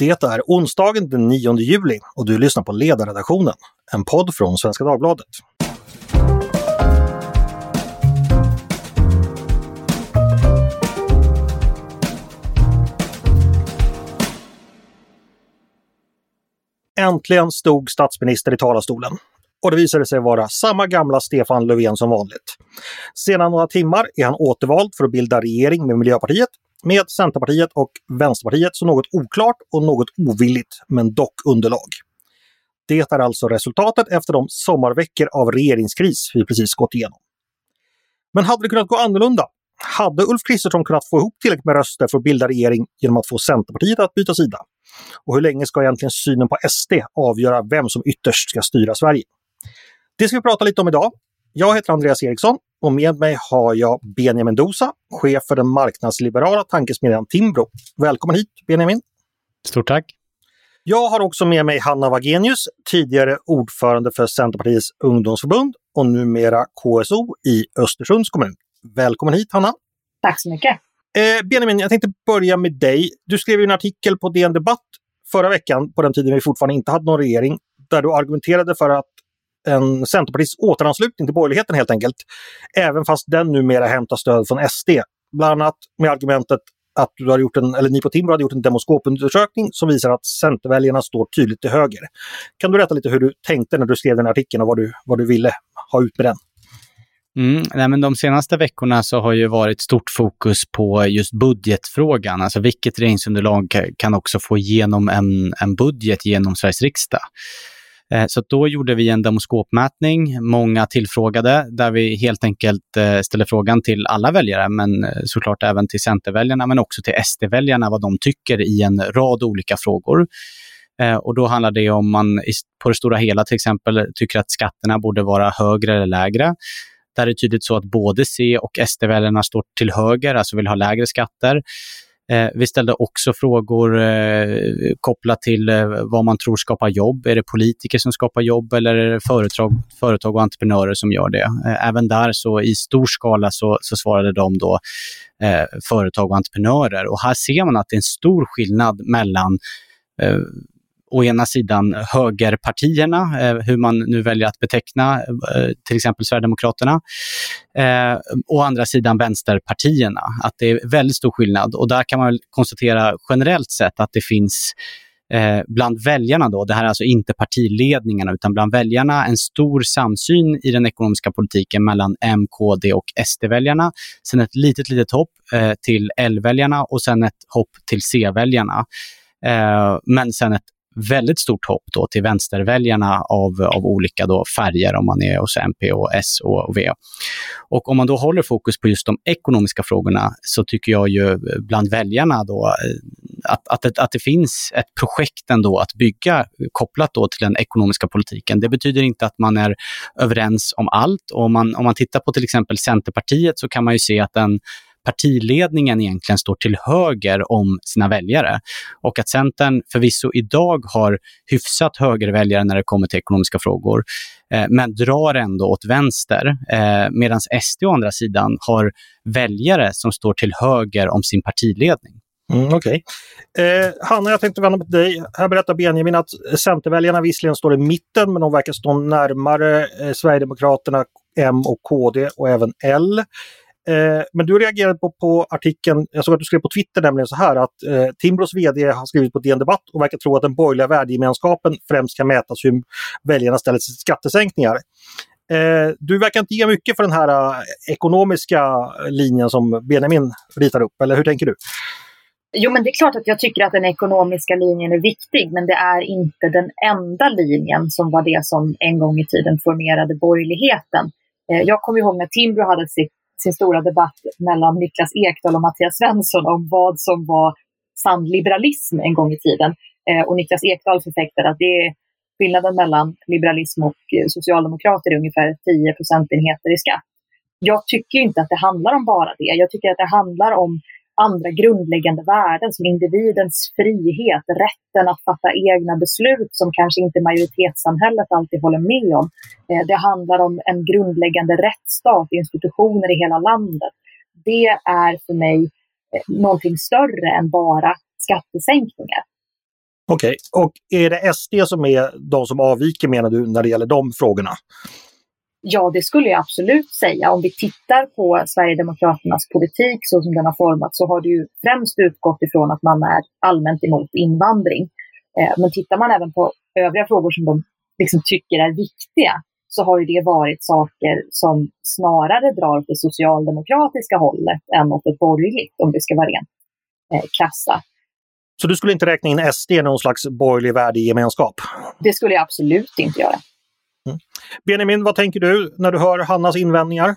Det är onsdagen den 9 juli och du lyssnar på Ledarredaktionen, en podd från Svenska Dagbladet. Äntligen stod statsminister i talarstolen. Och det visade sig vara samma gamla Stefan Löfven som vanligt. Sedan några timmar är han återvald för att bilda regering med Miljöpartiet, med Centerpartiet och Vänsterpartiet så något oklart och något ovilligt, men dock underlag. Det är alltså resultatet efter de sommarveckor av regeringskris vi precis gått igenom. Men hade det kunnat gå annorlunda? Hade Ulf Kristersson kunnat få ihop tillräckligt med röster för att bilda regering genom att få Centerpartiet att byta sida? Och hur länge ska egentligen synen på SD avgöra vem som ytterst ska styra Sverige? Det ska vi prata lite om idag. Jag heter Andreas Eriksson och med mig har jag Benjamin Dosa, chef för den marknadsliberala tankesmedjan Timbro. Välkommen hit Benjamin! Stort tack! Jag har också med mig Hanna Wagenius, tidigare ordförande för Centerpartiets ungdomsförbund och numera KSO i Östersunds kommun. Välkommen hit Hanna! Tack så mycket! Eh, Benjamin, jag tänkte börja med dig. Du skrev en artikel på DN Debatt förra veckan, på den tiden vi fortfarande inte hade någon regering, där du argumenterade för att en Centerpartiets återanslutning till borgerligheten helt enkelt. Även fast den numera hämtar stöd från SD. Bland annat med argumentet att du har gjort en, eller ni på Timbro hade gjort en demoskopundersökning som visar att Centerväljarna står tydligt till höger. Kan du berätta lite hur du tänkte när du skrev den artikeln och vad du, vad du ville ha ut med den? Mm, nej, men de senaste veckorna så har ju varit stort fokus på just budgetfrågan. Alltså vilket regeringsunderlag kan också få igenom en, en budget genom Sveriges riksdag. Eh, så då gjorde vi en demoskopmätning, många tillfrågade, där vi helt enkelt eh, ställde frågan till alla väljare, men eh, såklart även till Centerväljarna, men också till SD-väljarna, vad de tycker i en rad olika frågor. Och då handlar det om man på det stora hela till exempel tycker att skatterna borde vara högre eller lägre. Där är det tydligt så att både C och SD-väljarna står till höger, alltså vill ha lägre skatter. Eh, vi ställde också frågor eh, kopplat till eh, vad man tror skapar jobb. Är det politiker som skapar jobb eller är det företag, företag och entreprenörer som gör det? Eh, även där så i stor skala så, så svarade de då eh, företag och entreprenörer. Och här ser man att det är en stor skillnad mellan eh, å ena sidan högerpartierna, eh, hur man nu väljer att beteckna eh, till exempel Sverigedemokraterna. Eh, å andra sidan vänsterpartierna, att det är väldigt stor skillnad. Och där kan man konstatera generellt sett att det finns eh, bland väljarna, då, det här är alltså inte partiledningarna, utan bland väljarna en stor samsyn i den ekonomiska politiken mellan M, KD och SD-väljarna. Sen ett litet, litet hopp eh, till L-väljarna och sen ett hopp till C-väljarna. Eh, men sen ett väldigt stort hopp då till vänsterväljarna av, av olika då färger om man är hos MP och S och, V. Och om man då håller fokus på just de ekonomiska frågorna så tycker jag ju bland väljarna då att, att, att, det, att det finns ett projekt ändå att bygga kopplat då till den ekonomiska politiken. Det betyder inte att man är överens om allt. Och om, man, om man tittar på till exempel Centerpartiet så kan man ju se att den partiledningen egentligen står till höger om sina väljare. Och att Centern förvisso idag har hyfsat högerväljare när det kommer till ekonomiska frågor, eh, men drar ändå åt vänster. Eh, Medan SD å andra sidan har väljare som står till höger om sin partiledning. Mm, Okej. Okay. Eh, Hanna, jag tänkte vända mig till dig. Här berättar Benjamin att Centerväljarna visserligen står i mitten, men de verkar stå närmare eh, Sverigedemokraterna, M och KD och även L. Eh, men du reagerade på, på artikeln, jag såg att du skrev på Twitter nämligen så här att eh, Timbros VD har skrivit på DN Debatt och verkar tro att den borgerliga värdegemenskapen främst kan mätas hur väljarna ställer sig till skattesänkningar. Eh, du verkar inte ge mycket för den här eh, ekonomiska linjen som Benjamin ritar upp, eller hur tänker du? Jo, men det är klart att jag tycker att den ekonomiska linjen är viktig, men det är inte den enda linjen som var det som en gång i tiden formerade borgerligheten. Eh, jag kommer ihåg när Timbro hade sitt sin stora debatt mellan Niklas Ekdahl och Mattias Svensson om vad som var sann liberalism en gång i tiden. Eh, och Niklas Ekdahl förfäktade att det är skillnaden mellan liberalism och eh, socialdemokrater är ungefär 10 procentenheter i skatt. Jag tycker inte att det handlar om bara det. Jag tycker att det handlar om andra grundläggande värden som individens frihet, rätten att fatta egna beslut som kanske inte majoritetssamhället alltid håller med om. Eh, det handlar om en grundläggande rättsstat, institutioner i hela landet. Det är för mig eh, någonting större än bara skattesänkningar. Okej, okay. och är det SD som är de som avviker menar du när det gäller de frågorna? Ja, det skulle jag absolut säga. Om vi tittar på Sverigedemokraternas politik så som den har formats så har det ju främst utgått ifrån att man är allmänt emot invandring. Eh, men tittar man även på övriga frågor som de liksom tycker är viktiga så har ju det varit saker som snarare drar åt det socialdemokratiska hållet än åt ett borgerligt, om vi ska vara rent eh, krassa. Så du skulle inte räkna in SD i någon slags borgerlig värdegemenskap? Det skulle jag absolut inte göra. Mm. Benjamin, vad tänker du när du hör Hannas invändningar?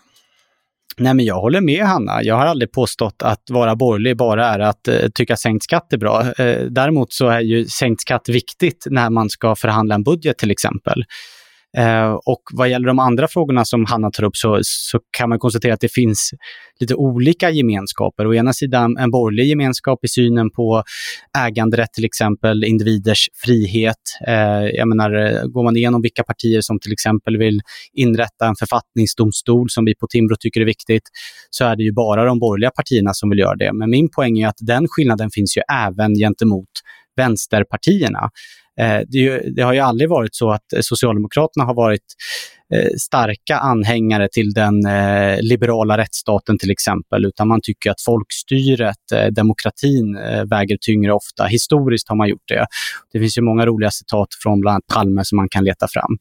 Nej, men jag håller med Hanna. Jag har aldrig påstått att vara borgerlig bara är att eh, tycka sänkt skatt är bra. Eh, däremot så är ju sänkt skatt viktigt när man ska förhandla en budget till exempel. Eh, och vad gäller de andra frågorna som Hanna tar upp så, så kan man konstatera att det finns lite olika gemenskaper. Å ena sidan en borgerlig gemenskap i synen på äganderätt till exempel, individers frihet. Eh, jag menar, går man igenom vilka partier som till exempel vill inrätta en författningsdomstol som vi på Timbro tycker är viktigt, så är det ju bara de borgerliga partierna som vill göra det. Men min poäng är att den skillnaden finns ju även gentemot vänsterpartierna. Eh, det, det, har ju aldrig varit så att eh, Socialdemokraterna har varit Eh, starka anhängare till den eh, liberala rättsstaten till exempel, utan man tycker att folkstyret, eh, demokratin väger tyngre ofta. Historiskt har man gjort det. Det finns ju många roliga citat från bland annat Palme som man kan leta fram.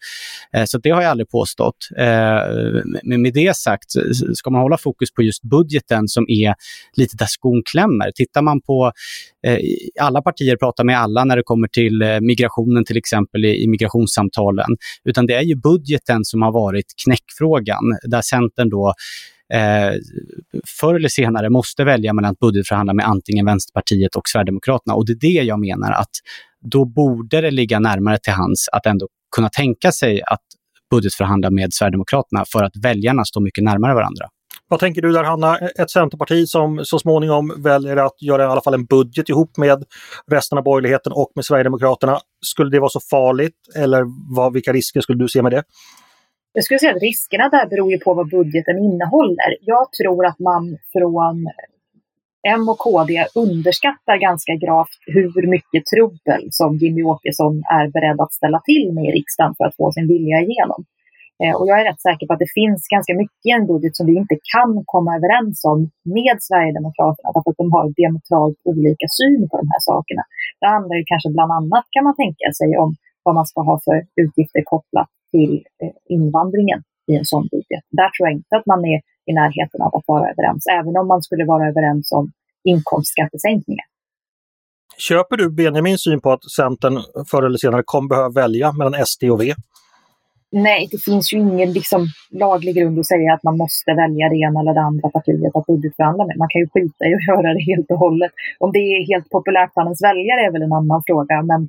Så det har jag aldrig påstått. Men med det sagt, ska man hålla fokus på just budgeten som är lite där skon klämmer. Tittar man på alla partier pratar med alla när det kommer till migrationen till exempel i migrationssamtalen, utan det är ju budgeten som har varit knäckfrågan, där Centern då eh, förr eller senare måste välja mellan att budgetförhandla med antingen Vänsterpartiet och Sverigedemokraterna. Och det är det jag menar att då borde det ligga närmare till hands att ändå kunna tänka sig att budgetförhandla med Sverigedemokraterna för att väljarna står mycket närmare varandra. Vad tänker du där Hanna? Ett Centerparti som så småningom väljer att göra i alla fall en budget ihop med resten av borgerligheten och med Sverigedemokraterna. Skulle det vara så farligt eller vad, vilka risker skulle du se med det? Jag skulle säga att riskerna där beror ju på vad budgeten innehåller. Jag tror att man från M och KD underskattar ganska gravt hur mycket trubbel som Jimmy Åkesson är beredd att ställa till med i riksdagen för att få sin vilja igenom. Eh, och jag är rätt säker på att det finns ganska mycket i en budget som vi inte kan komma överens om med Sverigedemokraterna därför att de har diametralt olika syn på de här sakerna. Det handlar ju kanske bland annat, kan man tänka sig, om vad man ska ha för utgifter kopplat till eh, invandringen i en sån budget. Där tror jag inte att man är i närheten av att vara överens, även om man skulle vara överens om inkomstskattesänkningar. Köper du Benjamins syn på att Centern förr eller senare kommer behöva välja mellan SD och V? Nej, det finns ju ingen liksom, laglig grund att säga att man måste välja det ena eller det andra partiet att budgetförhandla med. Man kan ju skita i att göra det helt och hållet. Om det är helt populärt bland ens väljare är väl en annan fråga, men,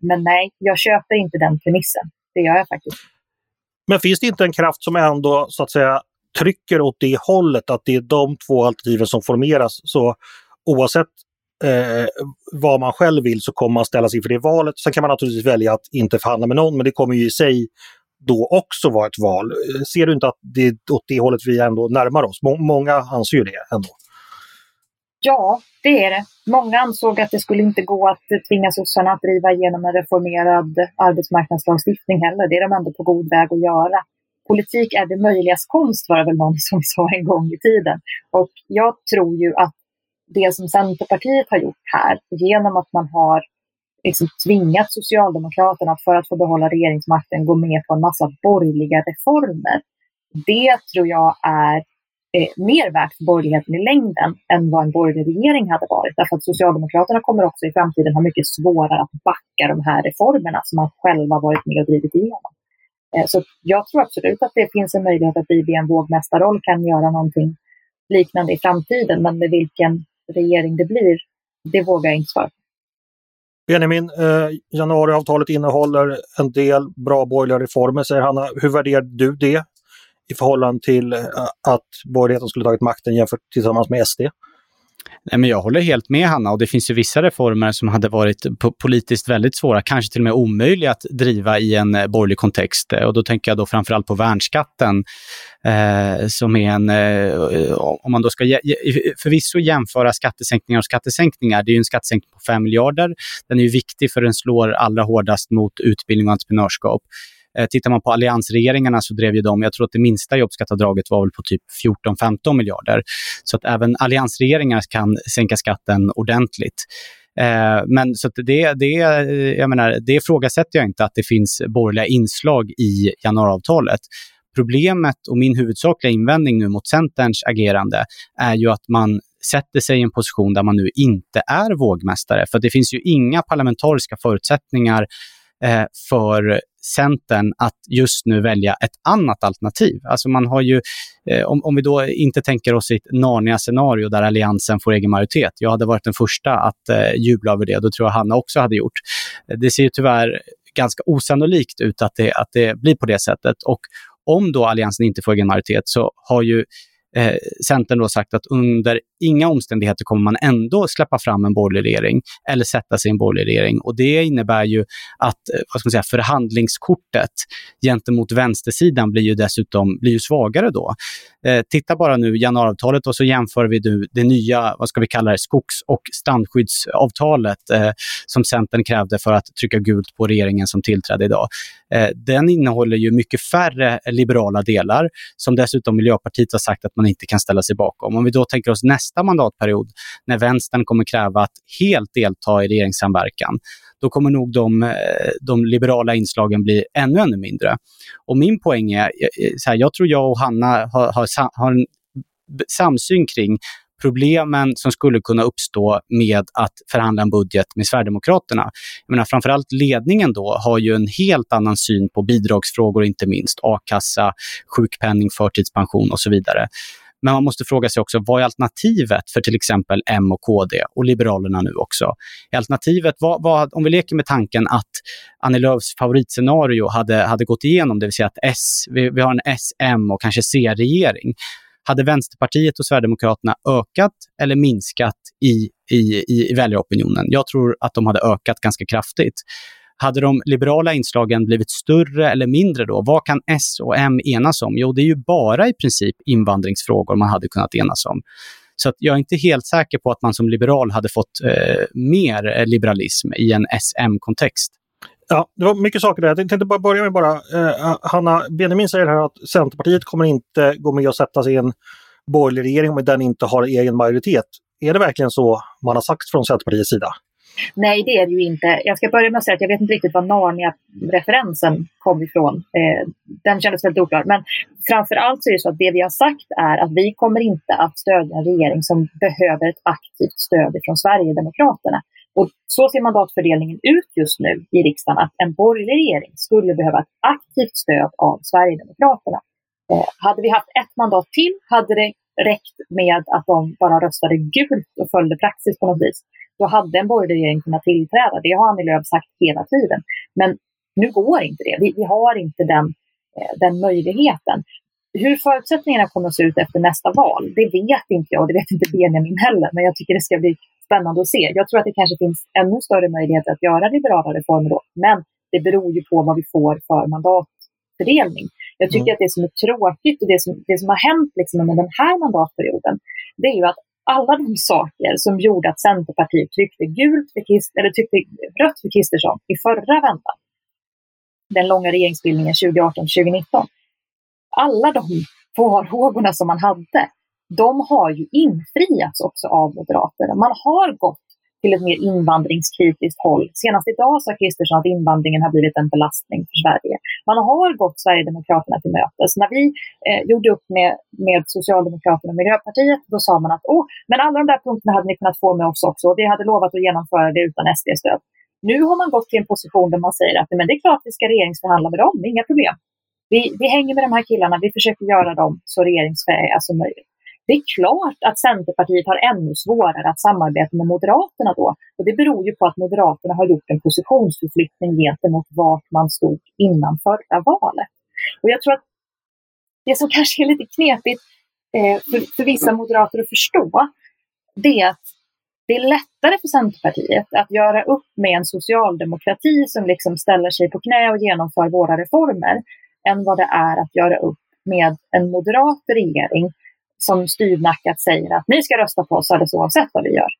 men nej, jag köper inte den premissen. Det gör jag faktiskt. Men finns det inte en kraft som ändå så att säga trycker åt det hållet, att det är de två alternativen som formeras. Så oavsett eh, vad man själv vill så kommer man ställas inför det valet. Sen kan man naturligtvis välja att inte förhandla med någon, men det kommer ju i sig då också vara ett val. Eh, ser du inte att det är åt det hållet vi ändå närmar oss? Må många anser ju det ändå. Ja, det är det. Många ansåg att det skulle inte gå att tvinga sossarna att driva igenom en reformerad arbetsmarknadslagstiftning heller. Det är de ändå på god väg att göra. Politik är det möjligas konst var det väl någon som sa en gång i tiden. Och jag tror ju att det som Centerpartiet har gjort här, genom att man har liksom tvingat Socialdemokraterna att för att få behålla regeringsmakten gå med på en massa borgerliga reformer. Det tror jag är eh, mer värt för borgerligheten i längden än vad en borgerlig regering hade varit. Därför att Socialdemokraterna kommer också i framtiden ha mycket svårare att backa de här reformerna som man själva varit med och drivit igenom. Eh, så jag tror absolut att det finns en möjlighet att vi i en vågmästarroll kan göra någonting liknande i framtiden, men med vilken regering det blir, det vågar jag inte svara på. Benjamin, eh, januariavtalet innehåller en del bra borgerliga reformer, säger Hanna. Hur värderar du det i förhållande till eh, att borgerligheten skulle tagit makten jämfört tillsammans med SD? Nej, men jag håller helt med Hanna och det finns ju vissa reformer som hade varit politiskt väldigt svåra, kanske till och med omöjliga att driva i en eh, borgerlig kontext. Eh, och då tänker jag då framförallt på värnskatten eh, som är en, eh, om man då ska förvisso jämföra skattesänkningar och skattesänkningar, det är ju en skattesänkning på 5 miljarder. Den är ju viktig för den slår allra hårdast mot utbildning och entreprenörskap. Eh, tittar man på alliansregeringarna så drev ju de, jag tror att det minsta jobbskatteavdraget var väl på typ 14-15 miljarder. Så att även alliansregeringar kan sänka skatten ordentligt. Eh, men så det, det, jag menar, det ifrågasätter jag inte att det finns borgerliga inslag i januariavtalet. Problemet och min huvudsakliga invändning nu mot Centerns agerande är ju att man sätter sig i en position där man nu inte är vågmästare. För det finns ju inga parlamentariska förutsättningar eh, för Centern att just nu välja ett annat alternativ. Alltså man har ju, eh, om, om vi då inte tänker oss ett Narnia-scenario där Alliansen får egen majoritet. Jag hade varit den första att eh, jubla över det, då tror jag Hanna också hade gjort. Det ser ju tyvärr ganska osannolikt ut att det, att det blir på det sättet. Och om då Alliansen inte får egen majoritet så har ju eh, Centern då sagt att under inga omständigheter kommer man ändå släppa fram en borgerlig regering eller sätta sig i en borgerlig regering. Och det innebär ju att eh, vad ska man säga, förhandlingskortet gentemot vänstersidan blir ju dessutom blir ju svagare då. Eh, titta bara nu januariavtalet och så jämför vi nu det nya, vad ska vi kalla det, skogs och strandskyddsavtalet eh, som Centern krävde för att trycka gult på regeringen som tillträdde idag. Eh, den innehåller ju mycket färre liberala delar som dessutom Miljöpartiet har sagt att man inte kan ställa sig bakom. Om vi då tänker oss nästa mandatperiod när vänstern kommer kräva att helt delta i regeringssamverkan, då kommer nog de, eh, de liberala inslagen bli ännu, ännu mindre. Och min poäng är, eh, eh, så här, jag tror jag och Hanna har, har, har en samsyn kring problemen som skulle kunna uppstå med att förhandla en budget med Sverigedemokraterna. Jag menar, framförallt ledningen då har ju en helt annan syn på bidragsfrågor, inte minst a-kassa, sjukpenning, förtidspension och så vidare. Men man måste fråga sig också, vad är alternativet för till exempel M och KD och Liberalerna nu också? Är alternativet, vad, vad, om vi leker med tanken att Annie Lööfs favoritscenario hade, hade gått igenom, det vill säga att S, vi, vi har en S, M och kanske C-regering. Hade Vänsterpartiet och Sverigedemokraterna ökat eller minskat i, i, i väljaropinionen? Jag tror att de hade ökat ganska kraftigt. Hade de liberala inslagen blivit större eller mindre då? Vad kan S och M enas om? Jo, det är ju bara i princip invandringsfrågor man hade kunnat enas om. Så att jag är inte helt säker på att man som liberal hade fått eh, mer liberalism i en SM-kontext. Ja, det var mycket saker där. Jag tänkte bara börja med bara, eh, Hanna, Benjamin säger här att Centerpartiet kommer inte gå med och sätta sig i en borgerlig regering om den inte har egen majoritet. Är det verkligen så man har sagt från Centerpartiets sida? Nej, det är det ju inte. Jag ska börja med att säga att jag vet inte riktigt var Narnia-referensen kom ifrån. Eh, den kändes väldigt oklar. Men framför allt så är det så att det vi har sagt är att vi kommer inte att stödja en regering som behöver ett aktivt stöd från Sverigedemokraterna. Och så ser mandatfördelningen ut just nu i riksdagen, att en borgerlig regering skulle behöva ett aktivt stöd av Sverigedemokraterna. Eh, hade vi haft ett mandat till hade det räckt med att de bara röstade gult och följde praxis på något vis då hade en borgerlig regering kunnat tillträda. Det har Annie Lööf sagt hela tiden. Men nu går inte det. Vi, vi har inte den, eh, den möjligheten. Hur förutsättningarna kommer att se ut efter nästa val, det vet inte jag och det vet inte Benjamin heller. Men jag tycker det ska bli spännande att se. Jag tror att det kanske finns ännu större möjligheter att göra liberala reformer då. Men det beror ju på vad vi får för mandatfördelning. Jag tycker mm. att det som är tråkigt och det som, det som har hänt liksom under den här mandatperioden, det är ju att alla de saker som gjorde att Centerpartiet tryckte gult för Kist, eller tryckte rött för Kristersson i förra vändan, den långa regeringsbildningen 2018-2019. Alla de farhågorna som man hade, de har ju infriats också av Moderaterna. Man har gått till ett mer invandringskritiskt håll. Senast idag sa Kristersson att invandringen har blivit en belastning för Sverige. Man har gått Sverigedemokraterna till mötes. När vi eh, gjorde upp med, med Socialdemokraterna och Miljöpartiet, då sa man att Åh, men alla de där punkterna hade ni kunnat få med oss också och vi hade lovat att genomföra det utan SD-stöd. Nu har man gått till en position där man säger att men det är klart vi ska regeringsförhandla med dem, inga problem. Vi, vi hänger med de här killarna, vi försöker göra dem så regeringsfähiga som möjligt. Det är klart att Centerpartiet har ännu svårare att samarbeta med Moderaterna då. Och det beror ju på att Moderaterna har gjort en positionsförflyttning gentemot vart man stod innan förra valet. Och jag tror att det som kanske är lite knepigt eh, för, för vissa moderater att förstå, det är att det är lättare för Centerpartiet att göra upp med en socialdemokrati som liksom ställer sig på knä och genomför våra reformer än vad det är att göra upp med en moderat regering som styvnackat säger att ni ska rösta på oss alldeles oavsett vad vi gör.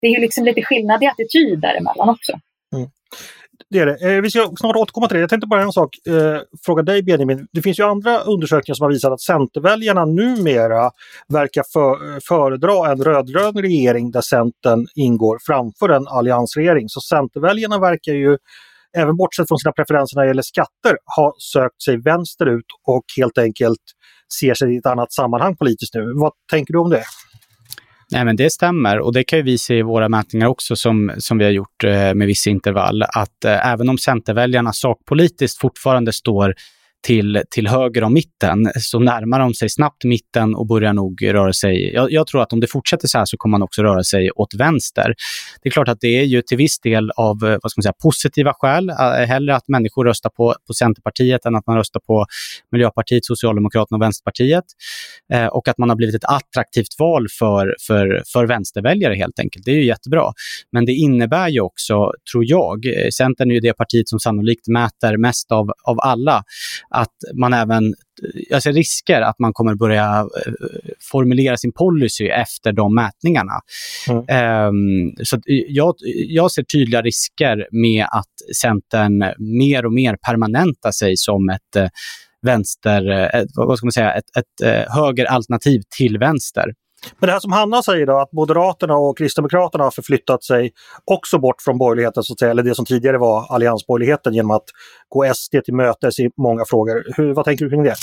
Det är ju liksom lite skillnad i attityd däremellan också. Mm. Det är det. Eh, vi ska snart återkomma till det. Jag tänkte bara en sak eh, fråga dig Benjamin. Det finns ju andra undersökningar som har visat att Centerväljarna numera verkar för, föredra en rödgrön regering där Centern ingår framför en alliansregering. Så Centerväljarna verkar ju även bortsett från sina preferenser när det gäller skatter, ha sökt sig vänsterut och helt enkelt ser sig i ett annat sammanhang politiskt nu. Vad tänker du om det? Nej, men det stämmer och det kan vi se i våra mätningar också som, som vi har gjort eh, med vissa intervall, att eh, även om Centerväljarna sakpolitiskt fortfarande står till, till höger om mitten så närmar de sig snabbt mitten och börjar nog röra sig. Jag, jag, tror att om det fortsätter så här så kommer man också röra sig åt vänster. Det är klart att det är ju till viss del av eh, vad ska man säga, positiva skäl. Eh, hellre att människor röstar på, på Centerpartiet än att man röstar på Miljöpartiet, Socialdemokraterna och Vänsterpartiet. Eh, och att man har blivit ett attraktivt val för, för, för vänsterväljare helt enkelt. Det är ju jättebra. Men det innebär ju också, tror jag, eh, Centern är ju det partiet som sannolikt mäter mest av, av alla att man även jag ser risker att man kommer börja eh, formulera sin policy efter de mätningarna. Mm. Um, så jag, jag ser tydliga risker med att Centern mer och mer permanentar sig som ett uh, vänster, ett, vad ska man säga, ett, ett högeralternativ till vänster. Men det här som Hanna säger då, att Moderaterna och Kristdemokraterna har förflyttat sig också bort från borgerligheten, så att säga, eller det som tidigare var alliansborgerligheten genom att gå SD till mötes i många frågor. Hur, vad tänker du kring det?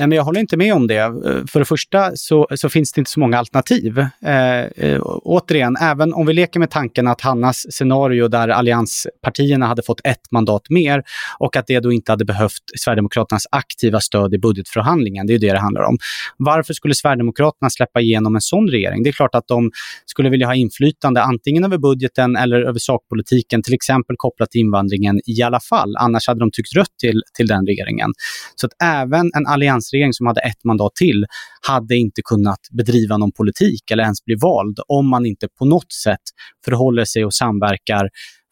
Nej, men jag håller inte med om det. Eh, för det första så, så finns det inte så många alternativ. Eh, eh, återigen, även om vi leker med tanken att Hannas scenario där allianspartierna hade fått ett mandat mer och att det då inte hade behövt Sverigedemokraternas aktiva stöd i budgetförhandlingen, det är ju det det handlar om. Varför skulle Sverigedemokraterna släppa igenom en sån regering? Det är klart att de skulle vilja ha inflytande antingen över budgeten eller över sakpolitiken, till exempel kopplat till invandringen i alla fall. Annars hade de tyckt rött till, till den regeringen. Så att även en allians alliansregering som hade ett mandat till hade inte kunnat bedriva någon politik eller ens bli vald om man inte på något sätt förhåller sig och samverkar,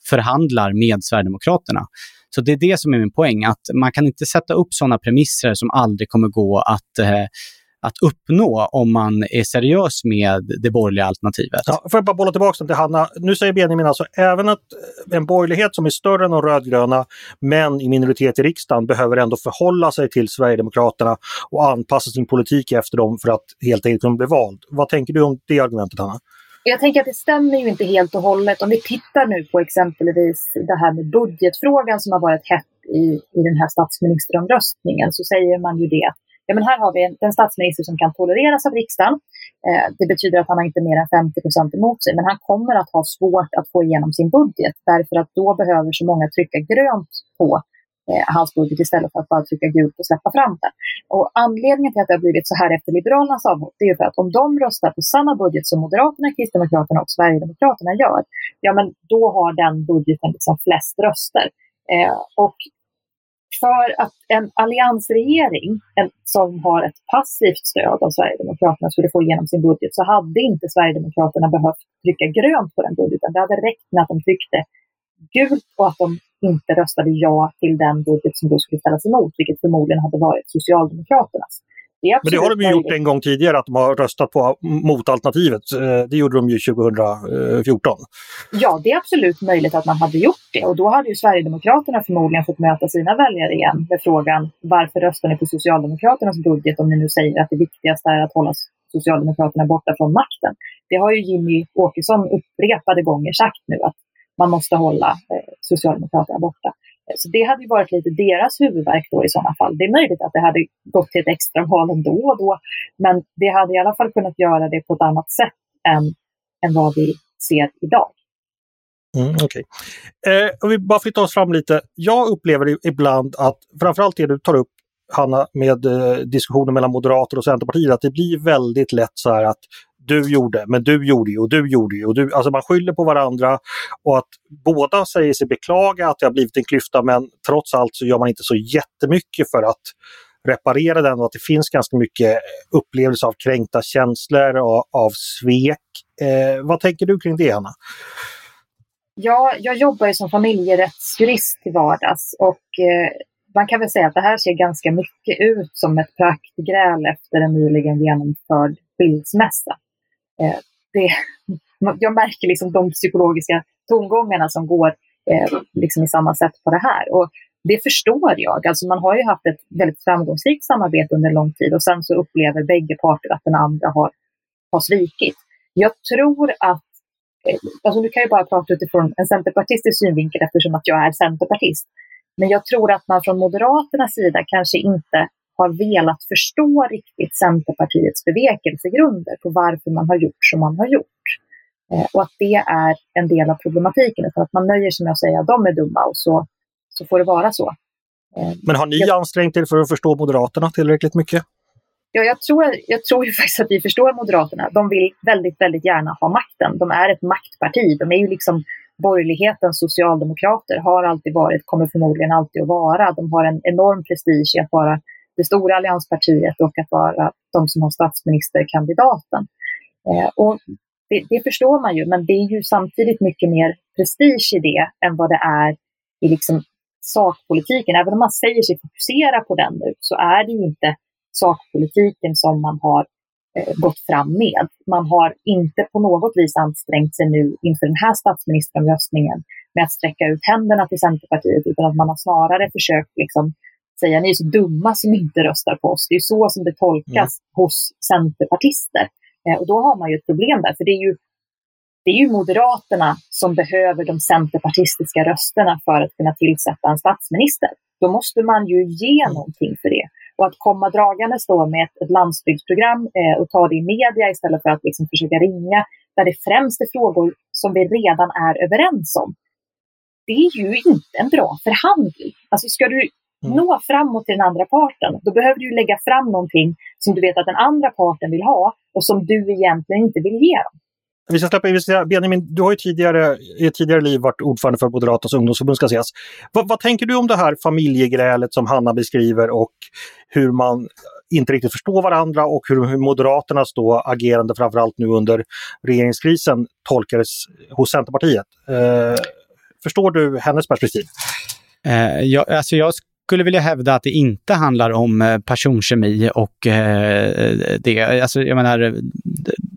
förhandlar med Sverigedemokraterna. Så det är det som är min poäng, att man kan inte sätta upp sådana premisser som aldrig kommer gå att eh, att uppnå om man är seriös med det borgerliga alternativet. Ja, får jag bara bolla tillbaka till Hanna. Nu säger Benjamin alltså även att en borgerlighet som är större än de rödgröna men i minoritet i riksdagen behöver ändå förhålla sig till Sverigedemokraterna och anpassa sin politik efter dem för att helt enkelt kunna bli vald. Vad tänker du om det argumentet Hanna? Jag tänker att det stämmer ju inte helt och hållet. Om vi tittar nu på exempelvis det här med budgetfrågan som har varit hett i, i den här statsministeromröstningen så säger man ju det ja men här har vi en, en statsminister som kan tolereras av riksdagen. Eh, det betyder att han har inte mer än 50 procent emot sig, men han kommer att ha svårt att få igenom sin budget därför att då behöver så många trycka grönt på eh, hans budget istället för att bara trycka gult och släppa fram den. Och anledningen till att det har blivit så här efter Liberalernas avhopp, det är för att om de röstar på samma budget som Moderaterna, Kristdemokraterna och Sverigedemokraterna gör, ja men då har den budgeten liksom flest röster. Eh, och för att en alliansregering en, som har ett passivt stöd av Sverigedemokraterna skulle få igenom sin budget så hade inte Sverigedemokraterna behövt trycka grönt på den budgeten. Det hade räckt med att de tryckte gult och att de inte röstade ja till den budget som då skulle ställas emot, vilket förmodligen hade varit Socialdemokraternas. Det Men det har de ju gjort en gång tidigare, att de har röstat på motalternativet. Eh, det gjorde de ju 2014. Ja, det är absolut möjligt att man hade gjort det. Och då hade ju Sverigedemokraterna förmodligen fått möta sina väljare igen med frågan varför röstar ni på Socialdemokraternas budget om ni nu säger att det viktigaste är att hålla Socialdemokraterna borta från makten. Det har ju Jimmy Åkesson upprepade gånger sagt nu att man måste hålla eh, Socialdemokraterna borta. Så det hade ju varit lite deras huvudverk då i sådana fall. Det är möjligt att det hade gått till ett extra val ändå och då, men det hade i alla fall kunnat göra det på ett annat sätt än, än vad vi ser idag. Mm, Okej. Okay. Eh, om vi bara flyttar oss fram lite. Jag upplever ibland att framförallt det du tar upp Hanna, med eh, diskussioner mellan Moderater och Centerpartiet, att det blir väldigt lätt så här att du gjorde, men du gjorde ju och du gjorde ju. Och du, alltså man skyller på varandra och att båda säger sig beklaga att det har blivit en klyfta men trots allt så gör man inte så jättemycket för att reparera den och att det finns ganska mycket upplevelse av kränkta känslor och av svek. Eh, vad tänker du kring det, Anna? Ja, jag jobbar ju som familjerättsjurist till vardags och eh, man kan väl säga att det här ser ganska mycket ut som ett praktgräl efter en nyligen genomförd skilsmässa. Eh, det, jag märker liksom de psykologiska tongångarna som går eh, liksom i samma sätt på det här. Och det förstår jag. Alltså man har ju haft ett väldigt framgångsrikt samarbete under lång tid och sen så upplever bägge parter att den andra har, har svikit. Jag tror att eh, Alltså nu kan jag bara prata utifrån en centerpartistisk synvinkel eftersom att jag är centerpartist. Men jag tror att man från Moderaternas sida kanske inte har velat förstå riktigt Centerpartiets bevekelsegrunder på varför man har gjort som man har gjort. Eh, och att det är en del av problematiken, för att man nöjer sig med att säga att de är dumma och så, så får det vara så. Eh, Men har ni jag, ansträngt er för att förstå Moderaterna tillräckligt mycket? Ja, jag tror, jag tror ju faktiskt att vi förstår Moderaterna. De vill väldigt, väldigt gärna ha makten. De är ett maktparti. De är ju liksom borgerlighetens socialdemokrater, har alltid varit, kommer förmodligen alltid att vara. De har en enorm prestige i att vara det stora allianspartiet och att vara de som har statsministerkandidaten. Eh, och det, det, förstår man ju, men det är ju samtidigt mycket mer prestige i det än vad det är i liksom sakpolitiken. Även om man säger sig fokusera på den nu så är det ju inte sakpolitiken som man har eh, gått fram med. Man har inte på något vis ansträngt sig nu inför den här statsministeromröstningen med att sträcka ut händerna till Centerpartiet, utan att man har snarare försökt liksom säga ni är så dumma som inte röstar på oss. Det är så som det tolkas mm. hos centerpartister. Eh, och då har man ju ett problem där, för det är ju, det är ju Moderaterna som behöver de centerpartistiska rösterna för att kunna tillsätta en statsminister. Då måste man ju ge mm. någonting för det. Och att komma dragandes då med ett, ett landsbygdsprogram eh, och ta det i media istället för att liksom försöka ringa, där det främst är frågor som vi redan är överens om. Det är ju inte en bra förhandling. Alltså ska du mm. nå framåt till den andra parten, då behöver du lägga fram någonting som du vet att den andra parten vill ha och som du egentligen inte vill ge dem. Vi ska släppa in, Benjamin, du har ju tidigare, i ett tidigare liv varit ordförande för Moderaternas ungdomsförbund ska sägas. Vad, vad, tänker du om det här familjegrälet som Hanna beskriver och hur man inte riktigt förstår varandra och hur, hur Moderaternas då agerande framförallt nu under regeringskrisen tolkades hos Centerpartiet? Eh, förstår du hennes perspektiv? Eh, jag, alltså jag skulle vilja hävda att det inte handlar om eh, personkemi och eh, eh, det. Alltså, jag menar, eh,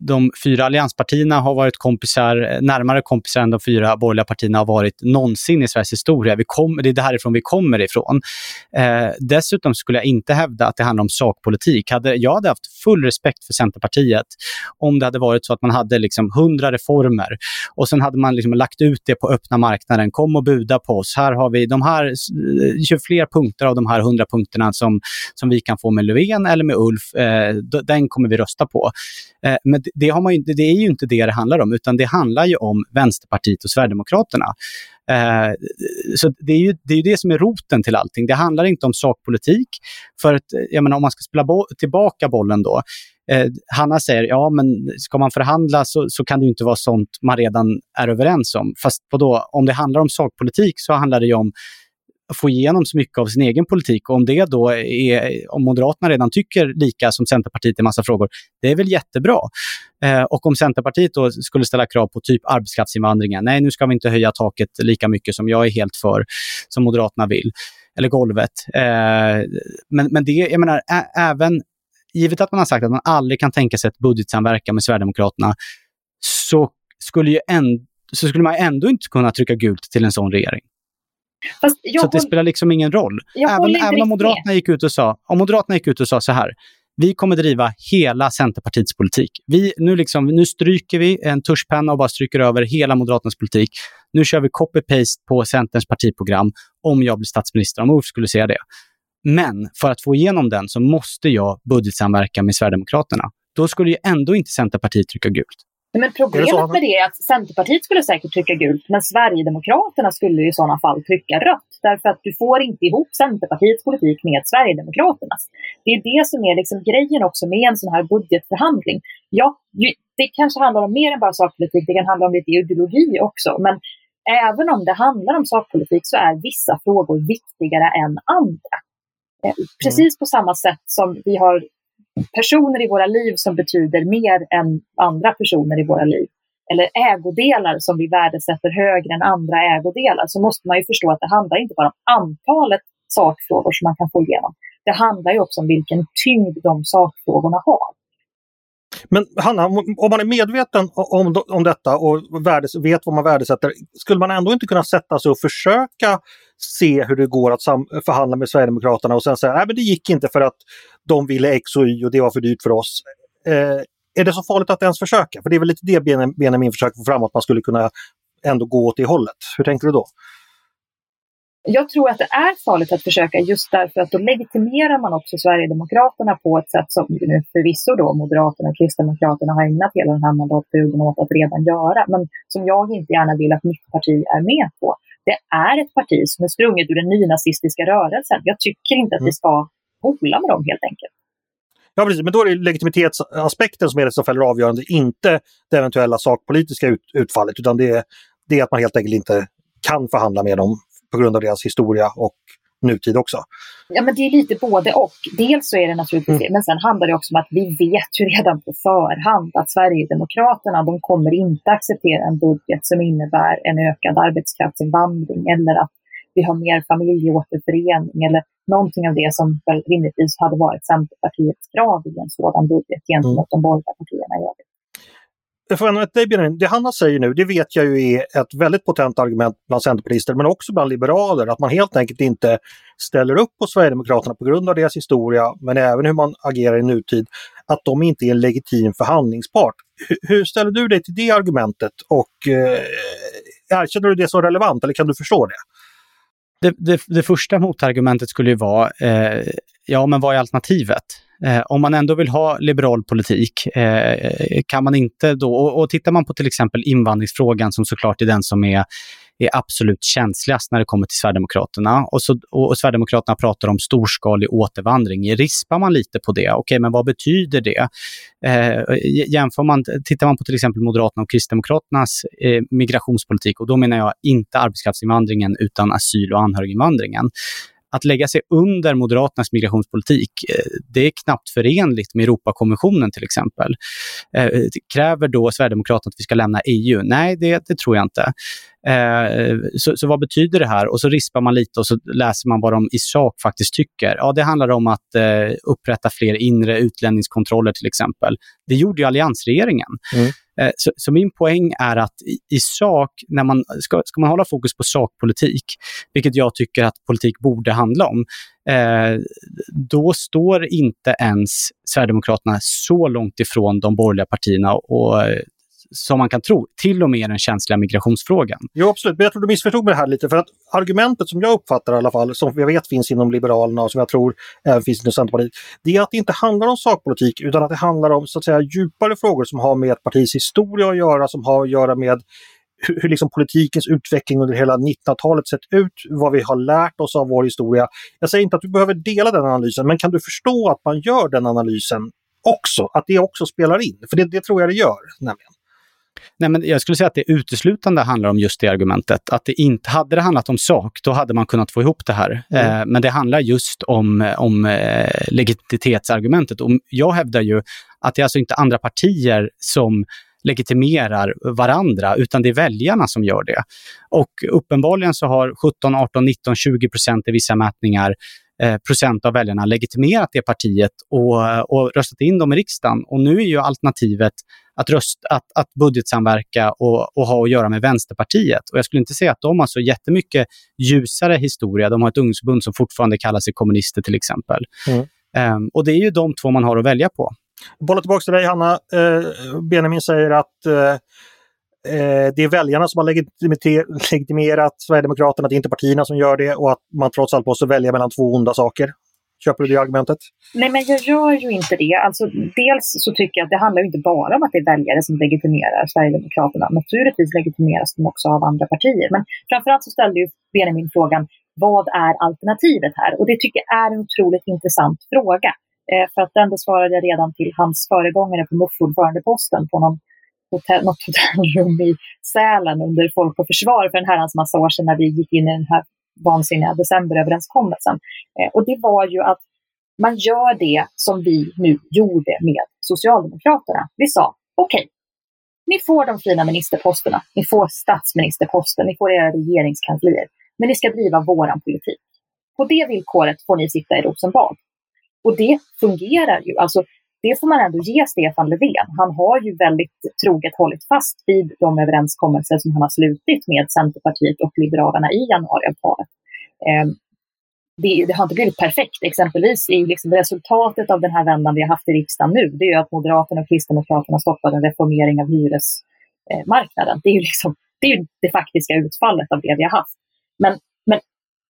de fyra allianspartierna har varit kompisar, närmare kompisar än de fyra borgerliga partierna har varit någonsin i Sveriges historia. Vi kom, det är därifrån vi kommer ifrån. Eh, dessutom skulle jag inte hävda att det handlar om sakpolitik. Hade, jag hade haft full respekt för Centerpartiet om det hade varit så att man hade liksom hundra reformer och sen hade man liksom lagt ut det på öppna marknaden. Kom och buda på oss. Här har vi de här, eh, ju fler punkter av de här hundra punkterna som, som vi kan få med Löfven eller med Ulf, eh, den kommer vi rösta på. Eh, men det, har man ju, det är ju inte det det handlar om, utan det handlar ju om Vänsterpartiet och Sverigedemokraterna. Eh, så det är, ju, det är ju det som är roten till allting. Det handlar inte om sakpolitik. För att, eh, jag menar, om man ska spela bo tillbaka bollen då. Eh, Hanna säger, ja men ska man förhandla så, så kan det ju inte vara sånt man redan är överens om. Fast då, om det handlar om sakpolitik så handlar det ju om få igenom så mycket av sin egen politik. Och om det då är, om Moderaterna redan tycker lika som Centerpartiet i massa frågor, det är väl jättebra. Eh, och om Centerpartiet då skulle ställa krav på typ arbetskraftsinvandringen, nej nu ska vi inte höja taket lika mycket som jag är helt för, som Moderaterna vill, eller golvet. Eh, men, men det, jag menar, ä, även givet att man har sagt att man aldrig kan tänka sig ett budgetsamverkan med Sverigedemokraterna, så skulle, ju änd så skulle man ändå inte kunna trycka gult till en sån regering så det spelar liksom ingen roll. Även, även om Moderaterna gick ut och sa, om Moderaterna gick ut och sa så här, vi kommer driva hela Centerpartiets politik. Vi, nu, liksom, nu stryker vi en tuschpenna och bara stryker över hela Moderaternas politik. Nu kör vi copy-paste på Centerns partiprogram om jag blir statsminister, om Ulf skulle säga det. Men för att få igenom den så måste jag budgetsamverka med Sverigedemokraterna. Då skulle ju ändå inte Centerpartiet trycka gult. Men problemet med det är att Centerpartiet skulle säkert trycka gult, men Sverigedemokraterna skulle i sådana fall trycka rött. Därför att du får inte ihop Centerpartiets politik med Sverigedemokraternas. Det är det som är liksom grejen också med en sån här budgetförhandling. Ja, det kanske handlar om mer än bara sakpolitik, det kan handla om lite ideologi också. Men även om det handlar om sakpolitik så är vissa frågor viktigare än andra. Eh, precis på samma sätt som vi har personer i våra liv som betyder mer än andra personer i våra liv eller ägodelar som vi värdesätter högre än andra ägodelar så måste man ju förstå att det handlar inte bara om antalet sakfrågor som man kan få igenom. Det handlar ju också om vilken tyngd de sakfrågorna har. Men Hanna, om man är medveten om, om detta och värdes, vet vad man värdesätter, skulle man ändå inte kunna sätta sig och försöka se hur det går att förhandla med Sverigedemokraterna och sen säga att det gick inte för att de ville X och Y och det var för dyrt för oss. Eh, är det så farligt att ens försöka? För det är väl lite det Benjamin försöker få fram, att man skulle kunna ändå gå åt det hållet. Hur tänker du då? Jag tror att det är farligt att försöka just därför att då legitimerar man också Sverigedemokraterna på ett sätt som nu förvisso då Moderaterna och Kristdemokraterna har ägnat hela den här mandatperioden åt att redan göra, men som jag inte gärna vill att mitt parti är med på. Det är ett parti som är sprunget ur den nynazistiska rörelsen. Jag tycker inte att vi ska hola med dem helt enkelt. Ja, precis. Men då är det legitimitetsaspekten som är det som fäller avgörande, inte det eventuella sakpolitiska ut, utfallet, utan det är, det är att man helt enkelt inte kan förhandla med dem på grund av deras historia och nutid också. Ja, men det är lite både och. Dels så är det naturligtvis mm. det, men sen handlar det också om att vi vet ju redan på förhand att Sverigedemokraterna, de kommer inte acceptera en budget som innebär en ökad arbetskraftsinvandring eller att vi har mer familjeåterförening eller någonting av det som väl rimligtvis hade varit Centerpartiets krav i en sådan budget gentemot mm. de borgerliga partierna i övrigt. Det Hanna säger nu, det vet jag ju är ett väldigt potent argument bland centerpartister men också bland liberaler, att man helt enkelt inte ställer upp på Sverigedemokraterna på grund av deras historia, men även hur man agerar i nutid, att de inte är en legitim förhandlingspart. Hur, hur ställer du dig till det argumentet och eh, erkänner du det som relevant eller kan du förstå det? Det, det, det första motargumentet skulle ju vara, eh, ja men vad är alternativet? Eh, om man ändå vill ha liberal politik, eh, kan man inte då, och, och tittar man på till exempel invandringsfrågan som såklart är den som är är absolut känsligast när det kommer till Sverigedemokraterna. Och, så, och, och Sverigedemokraterna pratar om storskalig återvandring. Rispar man lite på det, okej, okay, men vad betyder det? Eh, jämför man, tittar man på till exempel Moderaterna och Kristdemokraternas eh, migrationspolitik, och då menar jag inte arbetskraftsinvandringen utan asyl och anhöriginvandringen att lägga sig under Moderaternas migrationspolitik, eh, det är knappt förenligt med Europakonventionen till exempel. Eh, kräver då Sverigedemokraterna att vi ska lämna EU? Nej, det, det tror jag inte. Eh, så, så, vad betyder det här? Och så rispar man lite och så läser man vad de i sak faktiskt tycker. Ja, det handlar om att eh, upprätta fler inre utlänningskontroller till exempel. Det gjorde ju alliansregeringen. Mm. Eh, så, så, min poäng är att i, i, sak, när man ska, ska man hålla fokus på sakpolitik, vilket jag tycker att politik borde handla om, eh, då står inte ens Sverigedemokraterna så långt ifrån de borgerliga partierna och som man kan tro, till och med den känsliga migrationsfrågan. Jo, absolut. Men jag tror du missförstod mig här lite. För att argumentet som jag uppfattar i alla fall, som jag vet finns inom Liberalerna och som jag tror även finns inom Centerpartiet, det är att det inte handlar om sakpolitik utan att det handlar om så att säga djupare frågor som har med ett partis historia att göra, som har att göra med hur, liksom politikens utveckling under hela 1900-talet sett ut, vad vi har lärt oss av vår historia. Jag säger inte att du behöver dela den analysen, men kan du förstå att man gör den analysen också? Att det också spelar in? För det, det tror jag det gör, nämligen. Nej, men jag skulle säga att det uteslutande handlar om just det argumentet. Att det inte, hade det handlat om sak, då hade man kunnat få ihop det här. Mm. Eh, men det handlar just om, om eh, legitimitetsargumentet. Och jag hävdar ju att det är alltså inte andra partier som legitimerar varandra, utan det är väljarna som gör det. Och uppenbarligen så har 17, 18, 19, 20 procent i vissa mätningar procent av väljarna legitimerat det partiet och, och röstat in dem i riksdagen. Och nu är ju alternativet att, röst, att, att budgetsamverka och, och ha att göra med Vänsterpartiet. Och jag skulle inte säga att de har så jättemycket ljusare historia. De har ett ungdomsförbund som fortfarande kallar sig kommunister till exempel. Mm. Um, och det är ju de två man har att välja på. Bolla tillbaka till dig Hanna. Uh, Benjamin säger att eh, det är väljarna som har legitimerat Sverigedemokraterna, det är inte partierna som gör det och att man trots allt måste välja mellan två onda saker. Köper du det argumentet? Nej, men jag gör ju inte det. Alltså, dels så tycker jag att det handlar inte bara om att det är väljare som legitimerar Sverigedemokraterna. Naturligtvis legitimeras de också av andra partier. Men framförallt så ställde ju Benjamin frågan, vad är alternativet här? Och det tycker jag är en otroligt intressant fråga. Eh, för att den besvarade jag redan till hans föregångare på MUF-ordförandeposten på någon hotell, något hotellrum i Sälen under Folk och Försvar för en herrans massa år sedan när vi gick in i den här vansinniga decemberöverenskommelsen. Eh, och det var ju att man gör det som vi nu gjorde med Socialdemokraterna. Vi sa okej, okay, ni får de fina ministerposterna, ni får statsministerposten, ni får era regeringskanslier, men ni ska driva våran politik. På det villkoret får ni sitta i Rosenbad. Och det fungerar ju. Alltså, det får man ändå ge Stefan Löfven. Han har ju väldigt troget hållit fast vid de överenskommelser som han har slutit med Centerpartiet och Liberalerna i januariavtalet. Eh, det, det, har inte blivit perfekt. Exempelvis i liksom resultatet av den här vändan vi har haft i riksdagen nu, det är att Moderaterna och Kristdemokraterna stoppade en reformering av hyresmarknaden. Det är ju liksom, det, är det faktiska utfallet av det vi har haft. Men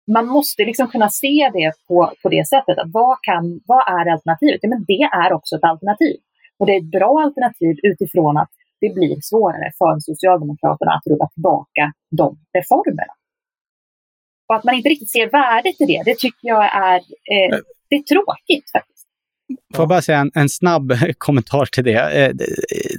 man måste liksom kunna se det på, på det sättet. Att vad, kan, vad är alternativet? Ja, men det är också ett alternativ. Och det är ett bra alternativ utifrån att det blir svårare för Socialdemokraterna att rulla tillbaka de reformerna. Och att man inte riktigt ser värdet i det, det tycker jag är, eh, det är tråkigt faktiskt. Får jag bara säga en, en snabb kommentar till det. Eh,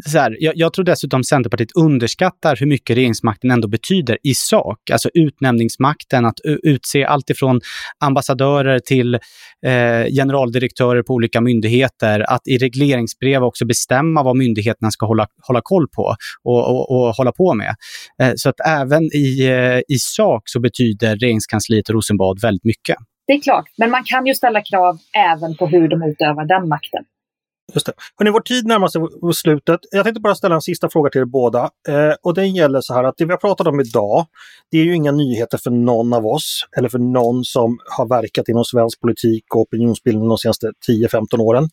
så här, jag, jag, tror dessutom Centerpartiet underskattar hur mycket regeringsmakten ändå betyder i sak. Alltså utnämningsmakten, att utse alltifrån ambassadörer till eh, generaldirektörer på olika myndigheter. Att i regleringsbrev också bestämma vad myndigheterna ska hålla, hålla koll på och, och, och hålla på med. Eh, så att även i, eh, i sak så betyder regeringskansliet och Rosenbad väldigt mycket. Det är klart, men man kan ju ställa krav även på hur de utövar den makten. Just det. Hörrni, vår tid närmar sig slutet. Jag tänkte bara ställa en sista fråga till er båda. Eh, och den gäller så här att det vi har pratat om idag, det är ju inga nyheter för någon av oss eller för någon som har verkat inom svensk politik och opinionsbildning de senaste 10-15 åren.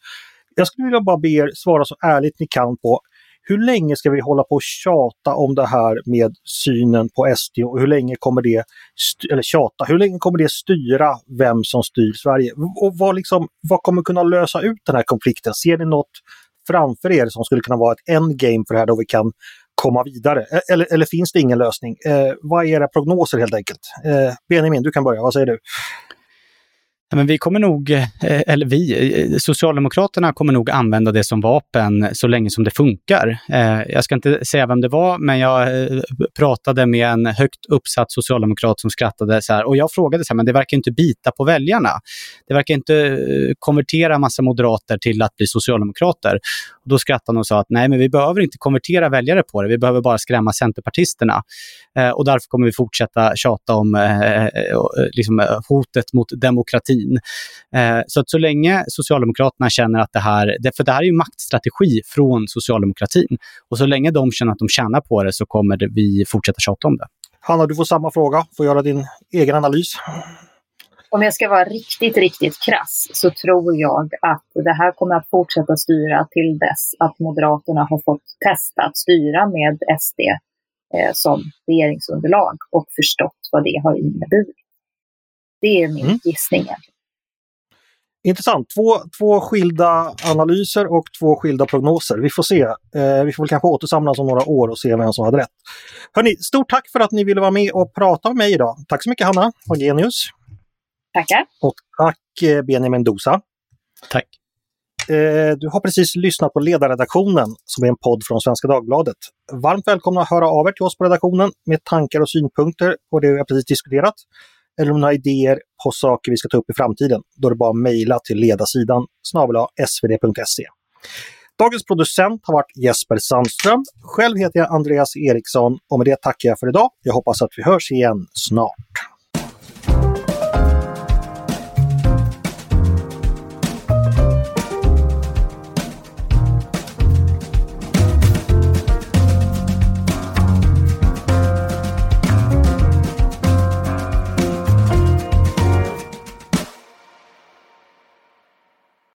Jag skulle vilja bara be er svara så ärligt ni kan på hur länge ska vi hålla på och tjata om det här med synen på SD och hur länge kommer det, eller tjata, hur länge kommer det styra vem som styr Sverige? Och vad, liksom, vad kommer kunna lösa ut den här konflikten? Ser ni något framför er som skulle kunna vara ett endgame för det här då vi kan komma vidare? E-, eller, eller finns det ingen lösning? Eh, vad är era prognoser helt enkelt? Eh, Benjamin, du kan börja. Vad säger du? Men vi kommer nog, eh, eller vi, eh, Socialdemokraterna kommer nog använda det som vapen så länge som det funkar. Eh, jag ska inte säga vem det var, men jag pratade med en högt uppsatt socialdemokrat som skrattade så här. Och jag frågade så här, men det verkar inte bita på väljarna. Det verkar inte konvertera massa moderater till att bli socialdemokrater. Då skrattade han och sa att nej, men vi behöver inte konvertera väljare på det. Vi behöver bara skrämma centerpartisterna. Eh, och därför kommer vi fortsätta tjata om eh, eh, liksom, hotet mot demokratin. Eh, så att så länge Socialdemokraterna känner att det här, för det här är ju maktstrategi från socialdemokratin, och så länge de känner att de tjänar på det så kommer det, vi fortsätta tjata om det. Hanna, du får samma fråga, får göra din egen analys. Om jag ska vara riktigt, riktigt krass så tror jag att det här kommer att fortsätta styra till dess att Moderaterna har fått testa att styra med SD eh, som regeringsunderlag och förstått vad det har inneburit. Det är min mm. gissning. Intressant. Två, två skilda analyser och två skilda prognoser. Vi får se. Eh, vi får väl kanske återsamlas om några år och se vem som hade rätt. Hörrni, stort tack för att ni ville vara med och prata med mig idag. Tack så mycket Hanna och Genius. Tackar. Och tack eh, Benjamin Dosa. Tack. Eh, du har precis lyssnat på Ledarredaktionen som är en podd från Svenska Dagbladet. Varmt välkomna att höra av er till oss på redaktionen med tankar och synpunkter på det vi har precis diskuterat eller om ni har idéer på saker vi ska ta upp i framtiden, då är det bara att mejla till ledarsidan snabel svd.se. Dagens producent har varit Jesper Sandström. Själv heter jag Andreas Eriksson och med det tackar jag för idag. Jag hoppas att vi hörs igen snart.